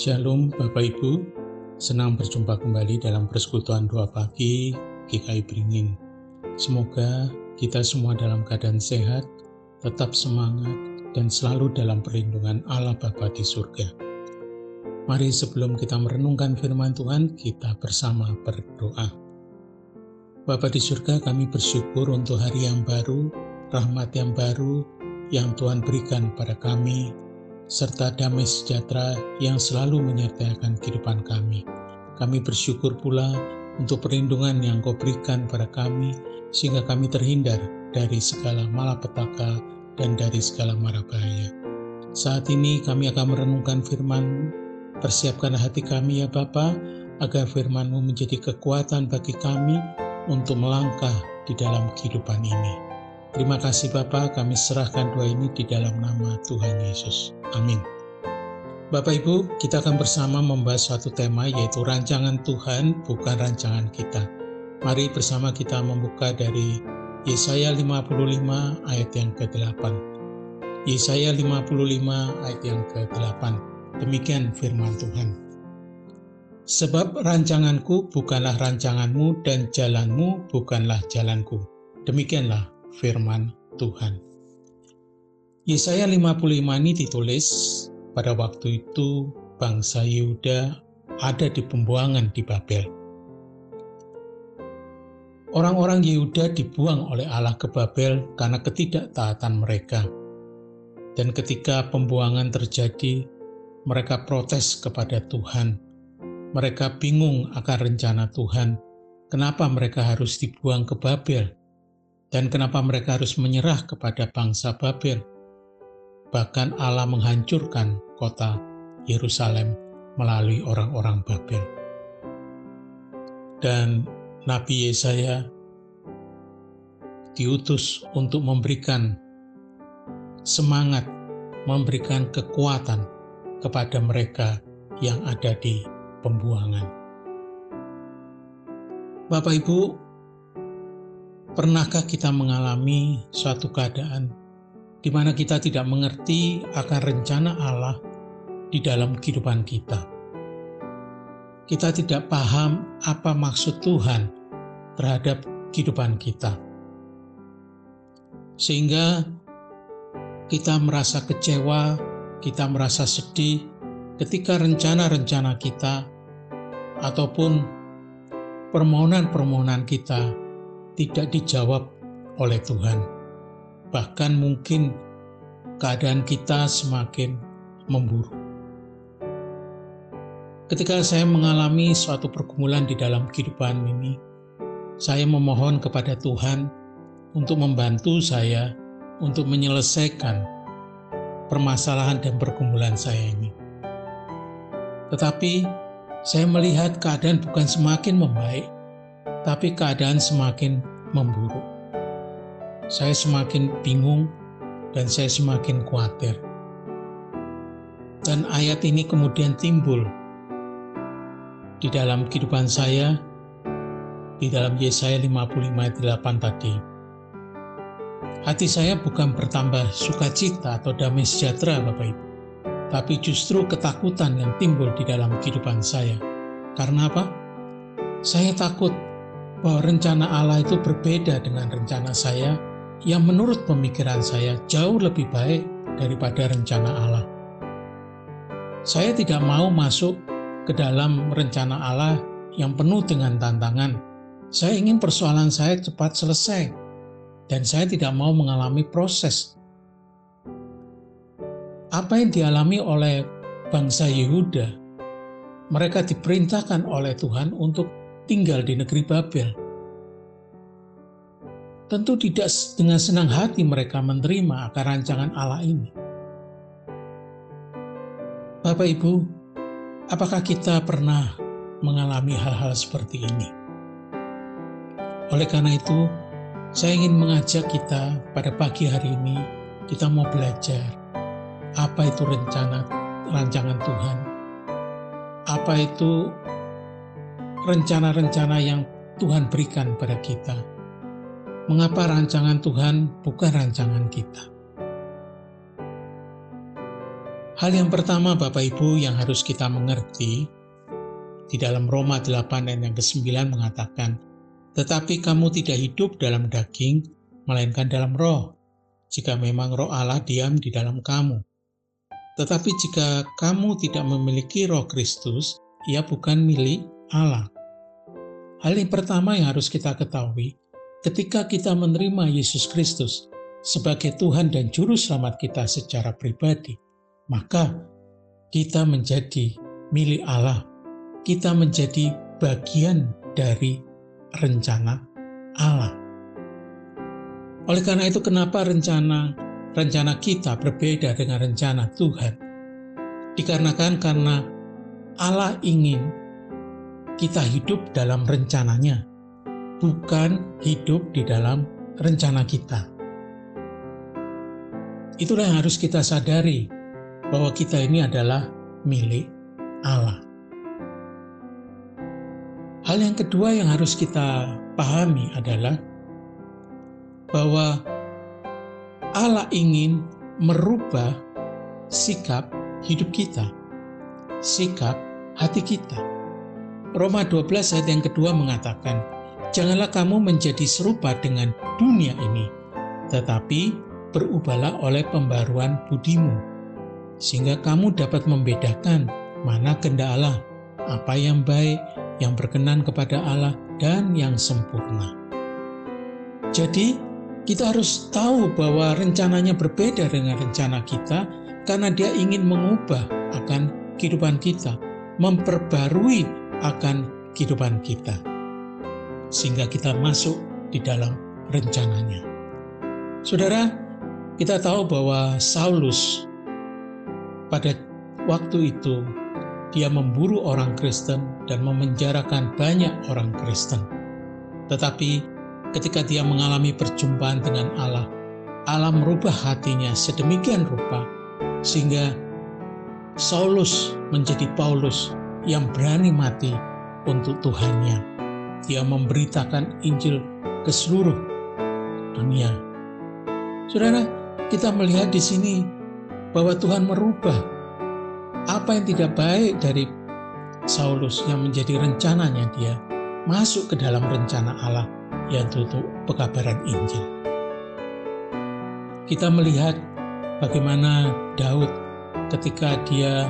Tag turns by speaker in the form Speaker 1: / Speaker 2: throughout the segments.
Speaker 1: Shalom Bapak Ibu, senang berjumpa kembali dalam persekutuan doa pagi GKI Beringin. Semoga kita semua dalam keadaan sehat, tetap semangat, dan selalu dalam perlindungan Allah Bapa di surga. Mari sebelum kita merenungkan firman Tuhan, kita bersama berdoa. Bapa di surga, kami bersyukur untuk hari yang baru, rahmat yang baru, yang Tuhan berikan pada kami, serta damai sejahtera yang selalu menyertai kehidupan kami. Kami bersyukur pula untuk perlindungan yang kau berikan pada kami, sehingga kami terhindar dari segala malapetaka dan dari segala mara bahaya. Saat ini kami akan merenungkan firman Persiapkan hati kami ya Bapa, agar firman-Mu menjadi kekuatan bagi kami untuk melangkah di dalam kehidupan ini. Terima kasih Bapak, kami serahkan doa ini di dalam nama Tuhan Yesus. Amin. Bapak Ibu, kita akan bersama membahas suatu tema yaitu rancangan Tuhan bukan rancangan kita. Mari bersama kita membuka dari Yesaya 55 ayat yang ke-8. Yesaya 55 ayat yang ke-8. Demikian firman Tuhan. Sebab rancanganku bukanlah rancanganmu dan jalanmu bukanlah jalanku. Demikianlah firman Tuhan. Yesaya 55 ini ditulis pada waktu itu bangsa Yehuda ada di pembuangan di Babel. Orang-orang Yehuda dibuang oleh Allah ke Babel karena ketidaktaatan mereka. Dan ketika pembuangan terjadi, mereka protes kepada Tuhan. Mereka bingung akan rencana Tuhan. Kenapa mereka harus dibuang ke Babel? Dan kenapa mereka harus menyerah kepada bangsa Babel? Bahkan Allah menghancurkan kota Yerusalem melalui orang-orang Babel. Dan Nabi Yesaya diutus untuk memberikan semangat, memberikan kekuatan kepada mereka yang ada di pembuangan. Bapak Ibu, Pernahkah kita mengalami suatu keadaan di mana kita tidak mengerti akan rencana Allah di dalam kehidupan kita? Kita tidak paham apa maksud Tuhan terhadap kehidupan kita, sehingga kita merasa kecewa, kita merasa sedih ketika rencana-rencana kita ataupun permohonan-permohonan kita tidak dijawab oleh Tuhan. Bahkan mungkin keadaan kita semakin memburuk. Ketika saya mengalami suatu pergumulan di dalam kehidupan ini, saya memohon kepada Tuhan untuk membantu saya untuk menyelesaikan permasalahan dan pergumulan saya ini. Tetapi saya melihat keadaan bukan semakin membaik, tapi keadaan semakin memburuk. Saya semakin bingung dan saya semakin khawatir. Dan ayat ini kemudian timbul di dalam kehidupan saya, di dalam Yesaya 55 ayat 8 tadi. Hati saya bukan bertambah sukacita atau damai sejahtera Bapak Ibu, tapi justru ketakutan yang timbul di dalam kehidupan saya. Karena apa? Saya takut bahwa rencana Allah itu berbeda dengan rencana saya yang menurut pemikiran saya jauh lebih baik daripada rencana Allah. Saya tidak mau masuk ke dalam rencana Allah yang penuh dengan tantangan. Saya ingin persoalan saya cepat selesai, dan saya tidak mau mengalami proses. Apa yang dialami oleh bangsa Yehuda, mereka diperintahkan oleh Tuhan untuk tinggal di negeri Babel. Tentu tidak dengan senang hati mereka menerima akan rancangan Allah ini. Bapak Ibu, apakah kita pernah mengalami hal-hal seperti ini? Oleh karena itu, saya ingin mengajak kita pada pagi hari ini, kita mau belajar apa itu rencana rancangan Tuhan. Apa itu rencana-rencana yang Tuhan berikan pada kita. Mengapa rancangan Tuhan bukan rancangan kita? Hal yang pertama Bapak Ibu yang harus kita mengerti di dalam Roma 8 ayat yang ke-9 mengatakan, Tetapi kamu tidak hidup dalam daging, melainkan dalam roh, jika memang roh Allah diam di dalam kamu. Tetapi jika kamu tidak memiliki roh Kristus, ia bukan milik Allah. Hal yang pertama yang harus kita ketahui, ketika kita menerima Yesus Kristus sebagai Tuhan dan Juru Selamat kita secara pribadi, maka kita menjadi milik Allah. Kita menjadi bagian dari rencana Allah. Oleh karena itu, kenapa rencana rencana kita berbeda dengan rencana Tuhan? Dikarenakan karena Allah ingin kita hidup dalam rencananya, bukan hidup di dalam rencana kita. Itulah yang harus kita sadari, bahwa kita ini adalah milik Allah. Hal yang kedua yang harus kita pahami adalah bahwa Allah ingin merubah sikap hidup kita, sikap hati kita. Roma 12 ayat yang kedua mengatakan, Janganlah kamu menjadi serupa dengan dunia ini, tetapi berubahlah oleh pembaruan budimu, sehingga kamu dapat membedakan mana kehendak Allah, apa yang baik, yang berkenan kepada Allah, dan yang sempurna. Jadi, kita harus tahu bahwa rencananya berbeda dengan rencana kita karena dia ingin mengubah akan kehidupan kita, memperbarui akan kehidupan kita. Sehingga kita masuk di dalam rencananya. Saudara, kita tahu bahwa Saulus pada waktu itu dia memburu orang Kristen dan memenjarakan banyak orang Kristen. Tetapi ketika dia mengalami perjumpaan dengan Allah, Allah merubah hatinya sedemikian rupa sehingga Saulus menjadi Paulus yang berani mati untuk Tuhannya. Dia memberitakan Injil ke seluruh dunia. Saudara, kita melihat di sini bahwa Tuhan merubah apa yang tidak baik dari Saulus yang menjadi rencananya dia masuk ke dalam rencana Allah yaitu pekabaran Injil. Kita melihat bagaimana Daud ketika dia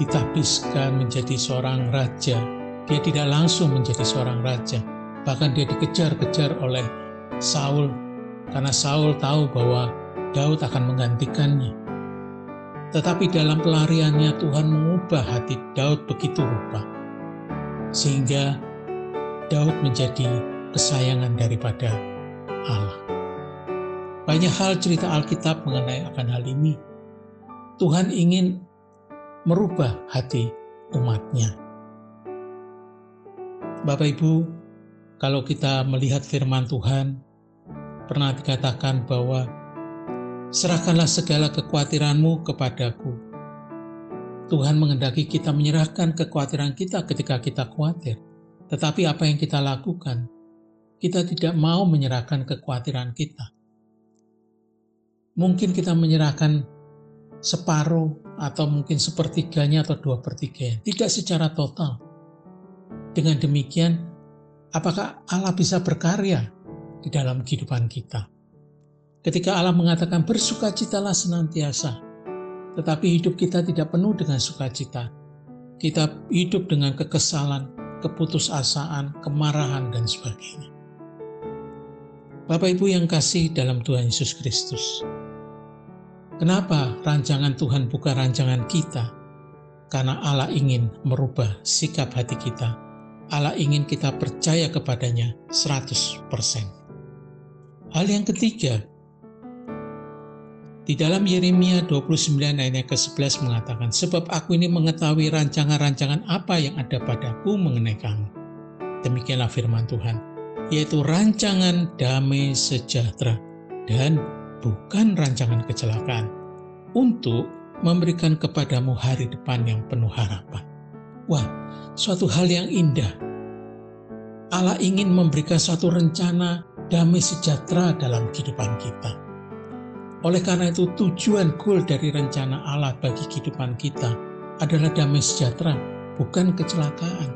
Speaker 1: ditahbiskan menjadi seorang raja, dia tidak langsung menjadi seorang raja, bahkan dia dikejar-kejar oleh Saul karena Saul tahu bahwa Daud akan menggantikannya. Tetapi dalam pelariannya Tuhan mengubah hati Daud begitu rupa, sehingga Daud menjadi kesayangan daripada Allah. Banyak hal cerita Alkitab mengenai akan hal ini. Tuhan ingin merubah hati umatnya. Bapak Ibu, kalau kita melihat firman Tuhan, pernah dikatakan bahwa serahkanlah segala kekhawatiranmu kepadaku. Tuhan mengendaki kita menyerahkan kekhawatiran kita ketika kita khawatir. Tetapi apa yang kita lakukan? kita tidak mau menyerahkan kekhawatiran kita. Mungkin kita menyerahkan separuh atau mungkin sepertiganya atau dua pertiganya, tidak secara total. Dengan demikian, apakah Allah bisa berkarya di dalam kehidupan kita? Ketika Allah mengatakan bersukacitalah senantiasa, tetapi hidup kita tidak penuh dengan sukacita. Kita hidup dengan kekesalan, keputusasaan, kemarahan, dan sebagainya. Bapak Ibu yang kasih dalam Tuhan Yesus Kristus. Kenapa rancangan Tuhan bukan rancangan kita? Karena Allah ingin merubah sikap hati kita. Allah ingin kita percaya kepadanya 100%. Hal yang ketiga, di dalam Yeremia 29 ayat ke-11 mengatakan, Sebab aku ini mengetahui rancangan-rancangan apa yang ada padaku mengenai kamu. Demikianlah firman Tuhan yaitu rancangan damai sejahtera dan bukan rancangan kecelakaan untuk memberikan kepadamu hari depan yang penuh harapan. Wah, suatu hal yang indah. Allah ingin memberikan suatu rencana damai sejahtera dalam kehidupan kita. Oleh karena itu, tujuan goal dari rencana Allah bagi kehidupan kita adalah damai sejahtera, bukan kecelakaan.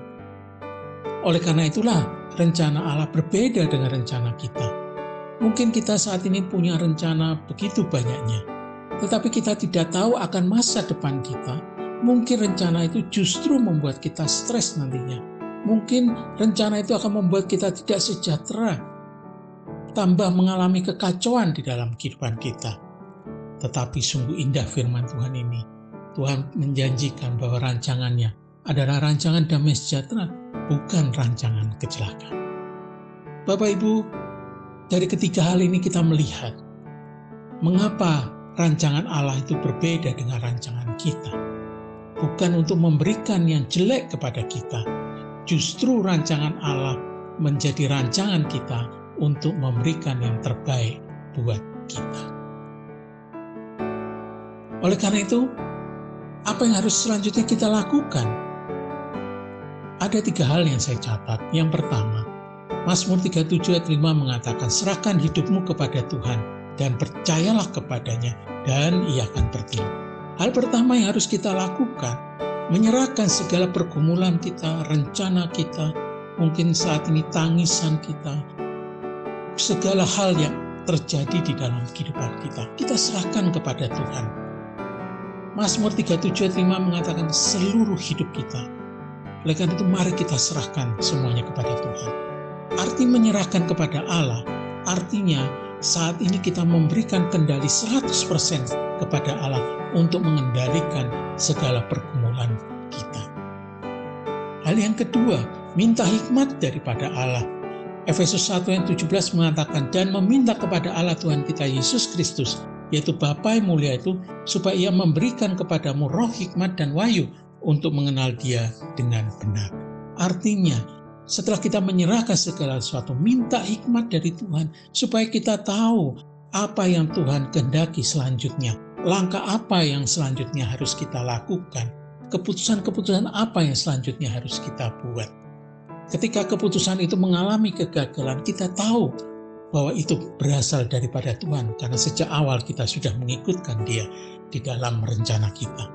Speaker 1: Oleh karena itulah, rencana Allah berbeda dengan rencana kita. Mungkin kita saat ini punya rencana begitu banyaknya, tetapi kita tidak tahu akan masa depan kita. Mungkin rencana itu justru membuat kita stres nantinya. Mungkin rencana itu akan membuat kita tidak sejahtera, tambah mengalami kekacauan di dalam kehidupan kita. Tetapi sungguh indah firman Tuhan ini. Tuhan menjanjikan bahwa rancangannya adalah rancangan damai sejahtera, bukan rancangan kecelakaan. Bapak Ibu, dari ketiga hal ini kita melihat mengapa rancangan Allah itu berbeda dengan rancangan kita. Bukan untuk memberikan yang jelek kepada kita, justru rancangan Allah menjadi rancangan kita untuk memberikan yang terbaik buat kita. Oleh karena itu, apa yang harus selanjutnya kita lakukan? Ada tiga hal yang saya catat. Yang pertama, Mazmur 37 ayat 5 mengatakan, Serahkan hidupmu kepada Tuhan dan percayalah kepadanya dan ia akan bertindak. Hal pertama yang harus kita lakukan, menyerahkan segala pergumulan kita, rencana kita, mungkin saat ini tangisan kita, segala hal yang terjadi di dalam kehidupan kita. Kita serahkan kepada Tuhan. Mazmur 37 5 mengatakan seluruh hidup kita. Oleh karena itu mari kita serahkan semuanya kepada Tuhan. Arti menyerahkan kepada Allah, artinya saat ini kita memberikan kendali 100% kepada Allah untuk mengendalikan segala pergumulan kita. Hal yang kedua, minta hikmat daripada Allah Efesus 1 ayat 17 mengatakan, dan meminta kepada Allah Tuhan kita Yesus Kristus, yaitu Bapa yang mulia itu, supaya ia memberikan kepadamu roh hikmat dan wahyu untuk mengenal dia dengan benar. Artinya, setelah kita menyerahkan segala sesuatu, minta hikmat dari Tuhan, supaya kita tahu apa yang Tuhan kehendaki selanjutnya, langkah apa yang selanjutnya harus kita lakukan, keputusan-keputusan apa yang selanjutnya harus kita buat. Ketika keputusan itu mengalami kegagalan, kita tahu bahwa itu berasal daripada Tuhan karena sejak awal kita sudah mengikutkan Dia di dalam rencana kita.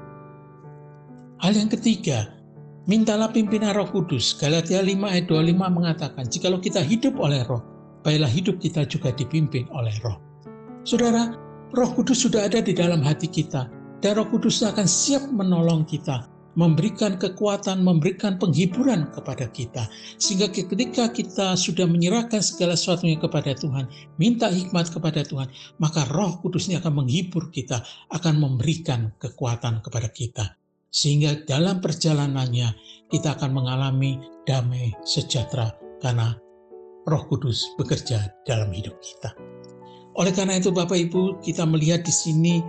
Speaker 1: Hal yang ketiga, mintalah pimpinan Roh Kudus. Galatia 5 ayat 25 mengatakan, "Jikalau kita hidup oleh Roh, baiklah hidup kita juga dipimpin oleh Roh." Saudara, Roh Kudus sudah ada di dalam hati kita dan Roh Kudus akan siap menolong kita memberikan kekuatan, memberikan penghiburan kepada kita. Sehingga ketika kita sudah menyerahkan segala sesuatunya kepada Tuhan, minta hikmat kepada Tuhan, maka roh kudusnya akan menghibur kita, akan memberikan kekuatan kepada kita. Sehingga dalam perjalanannya kita akan mengalami damai sejahtera karena roh kudus bekerja dalam hidup kita. Oleh karena itu Bapak Ibu kita melihat di sini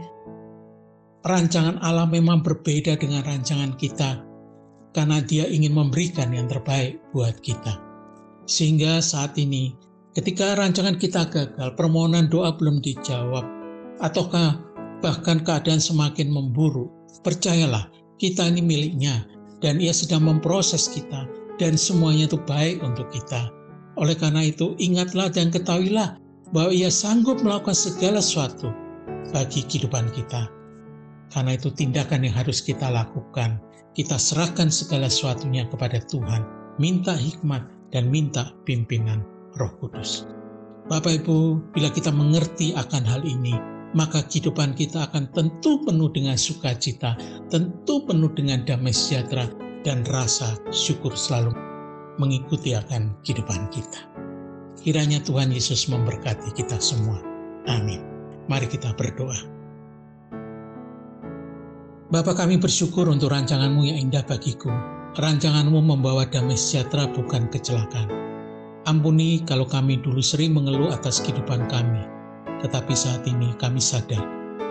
Speaker 1: rancangan Allah memang berbeda dengan rancangan kita karena dia ingin memberikan yang terbaik buat kita. Sehingga saat ini ketika rancangan kita gagal, permohonan doa belum dijawab, ataukah bahkan keadaan semakin memburuk, percayalah kita ini miliknya dan ia sedang memproses kita dan semuanya itu baik untuk kita. Oleh karena itu ingatlah dan ketahuilah bahwa ia sanggup melakukan segala sesuatu bagi kehidupan kita karena itu tindakan yang harus kita lakukan. Kita serahkan segala sesuatunya kepada Tuhan. Minta hikmat dan minta pimpinan roh kudus. Bapak Ibu, bila kita mengerti akan hal ini, maka kehidupan kita akan tentu penuh dengan sukacita, tentu penuh dengan damai sejahtera, dan rasa syukur selalu mengikuti akan kehidupan kita. Kiranya Tuhan Yesus memberkati kita semua. Amin. Mari kita berdoa. Bapa kami bersyukur untuk rancanganmu yang indah bagiku. Rancanganmu membawa damai sejahtera bukan kecelakaan. Ampuni kalau kami dulu sering mengeluh atas kehidupan kami. Tetapi saat ini kami sadar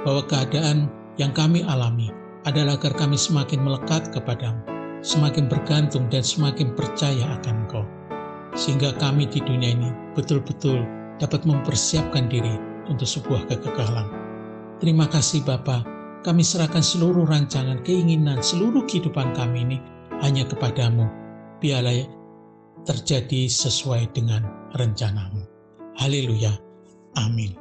Speaker 1: bahwa keadaan yang kami alami adalah agar kami semakin melekat kepadamu, semakin bergantung dan semakin percaya akan Engkau. Sehingga kami di dunia ini betul-betul dapat mempersiapkan diri untuk sebuah kekekalan. Terima kasih Bapak kami serahkan seluruh rancangan, keinginan, seluruh kehidupan kami ini hanya kepadamu. Biarlah terjadi sesuai dengan rencanamu. Haleluya. Amin.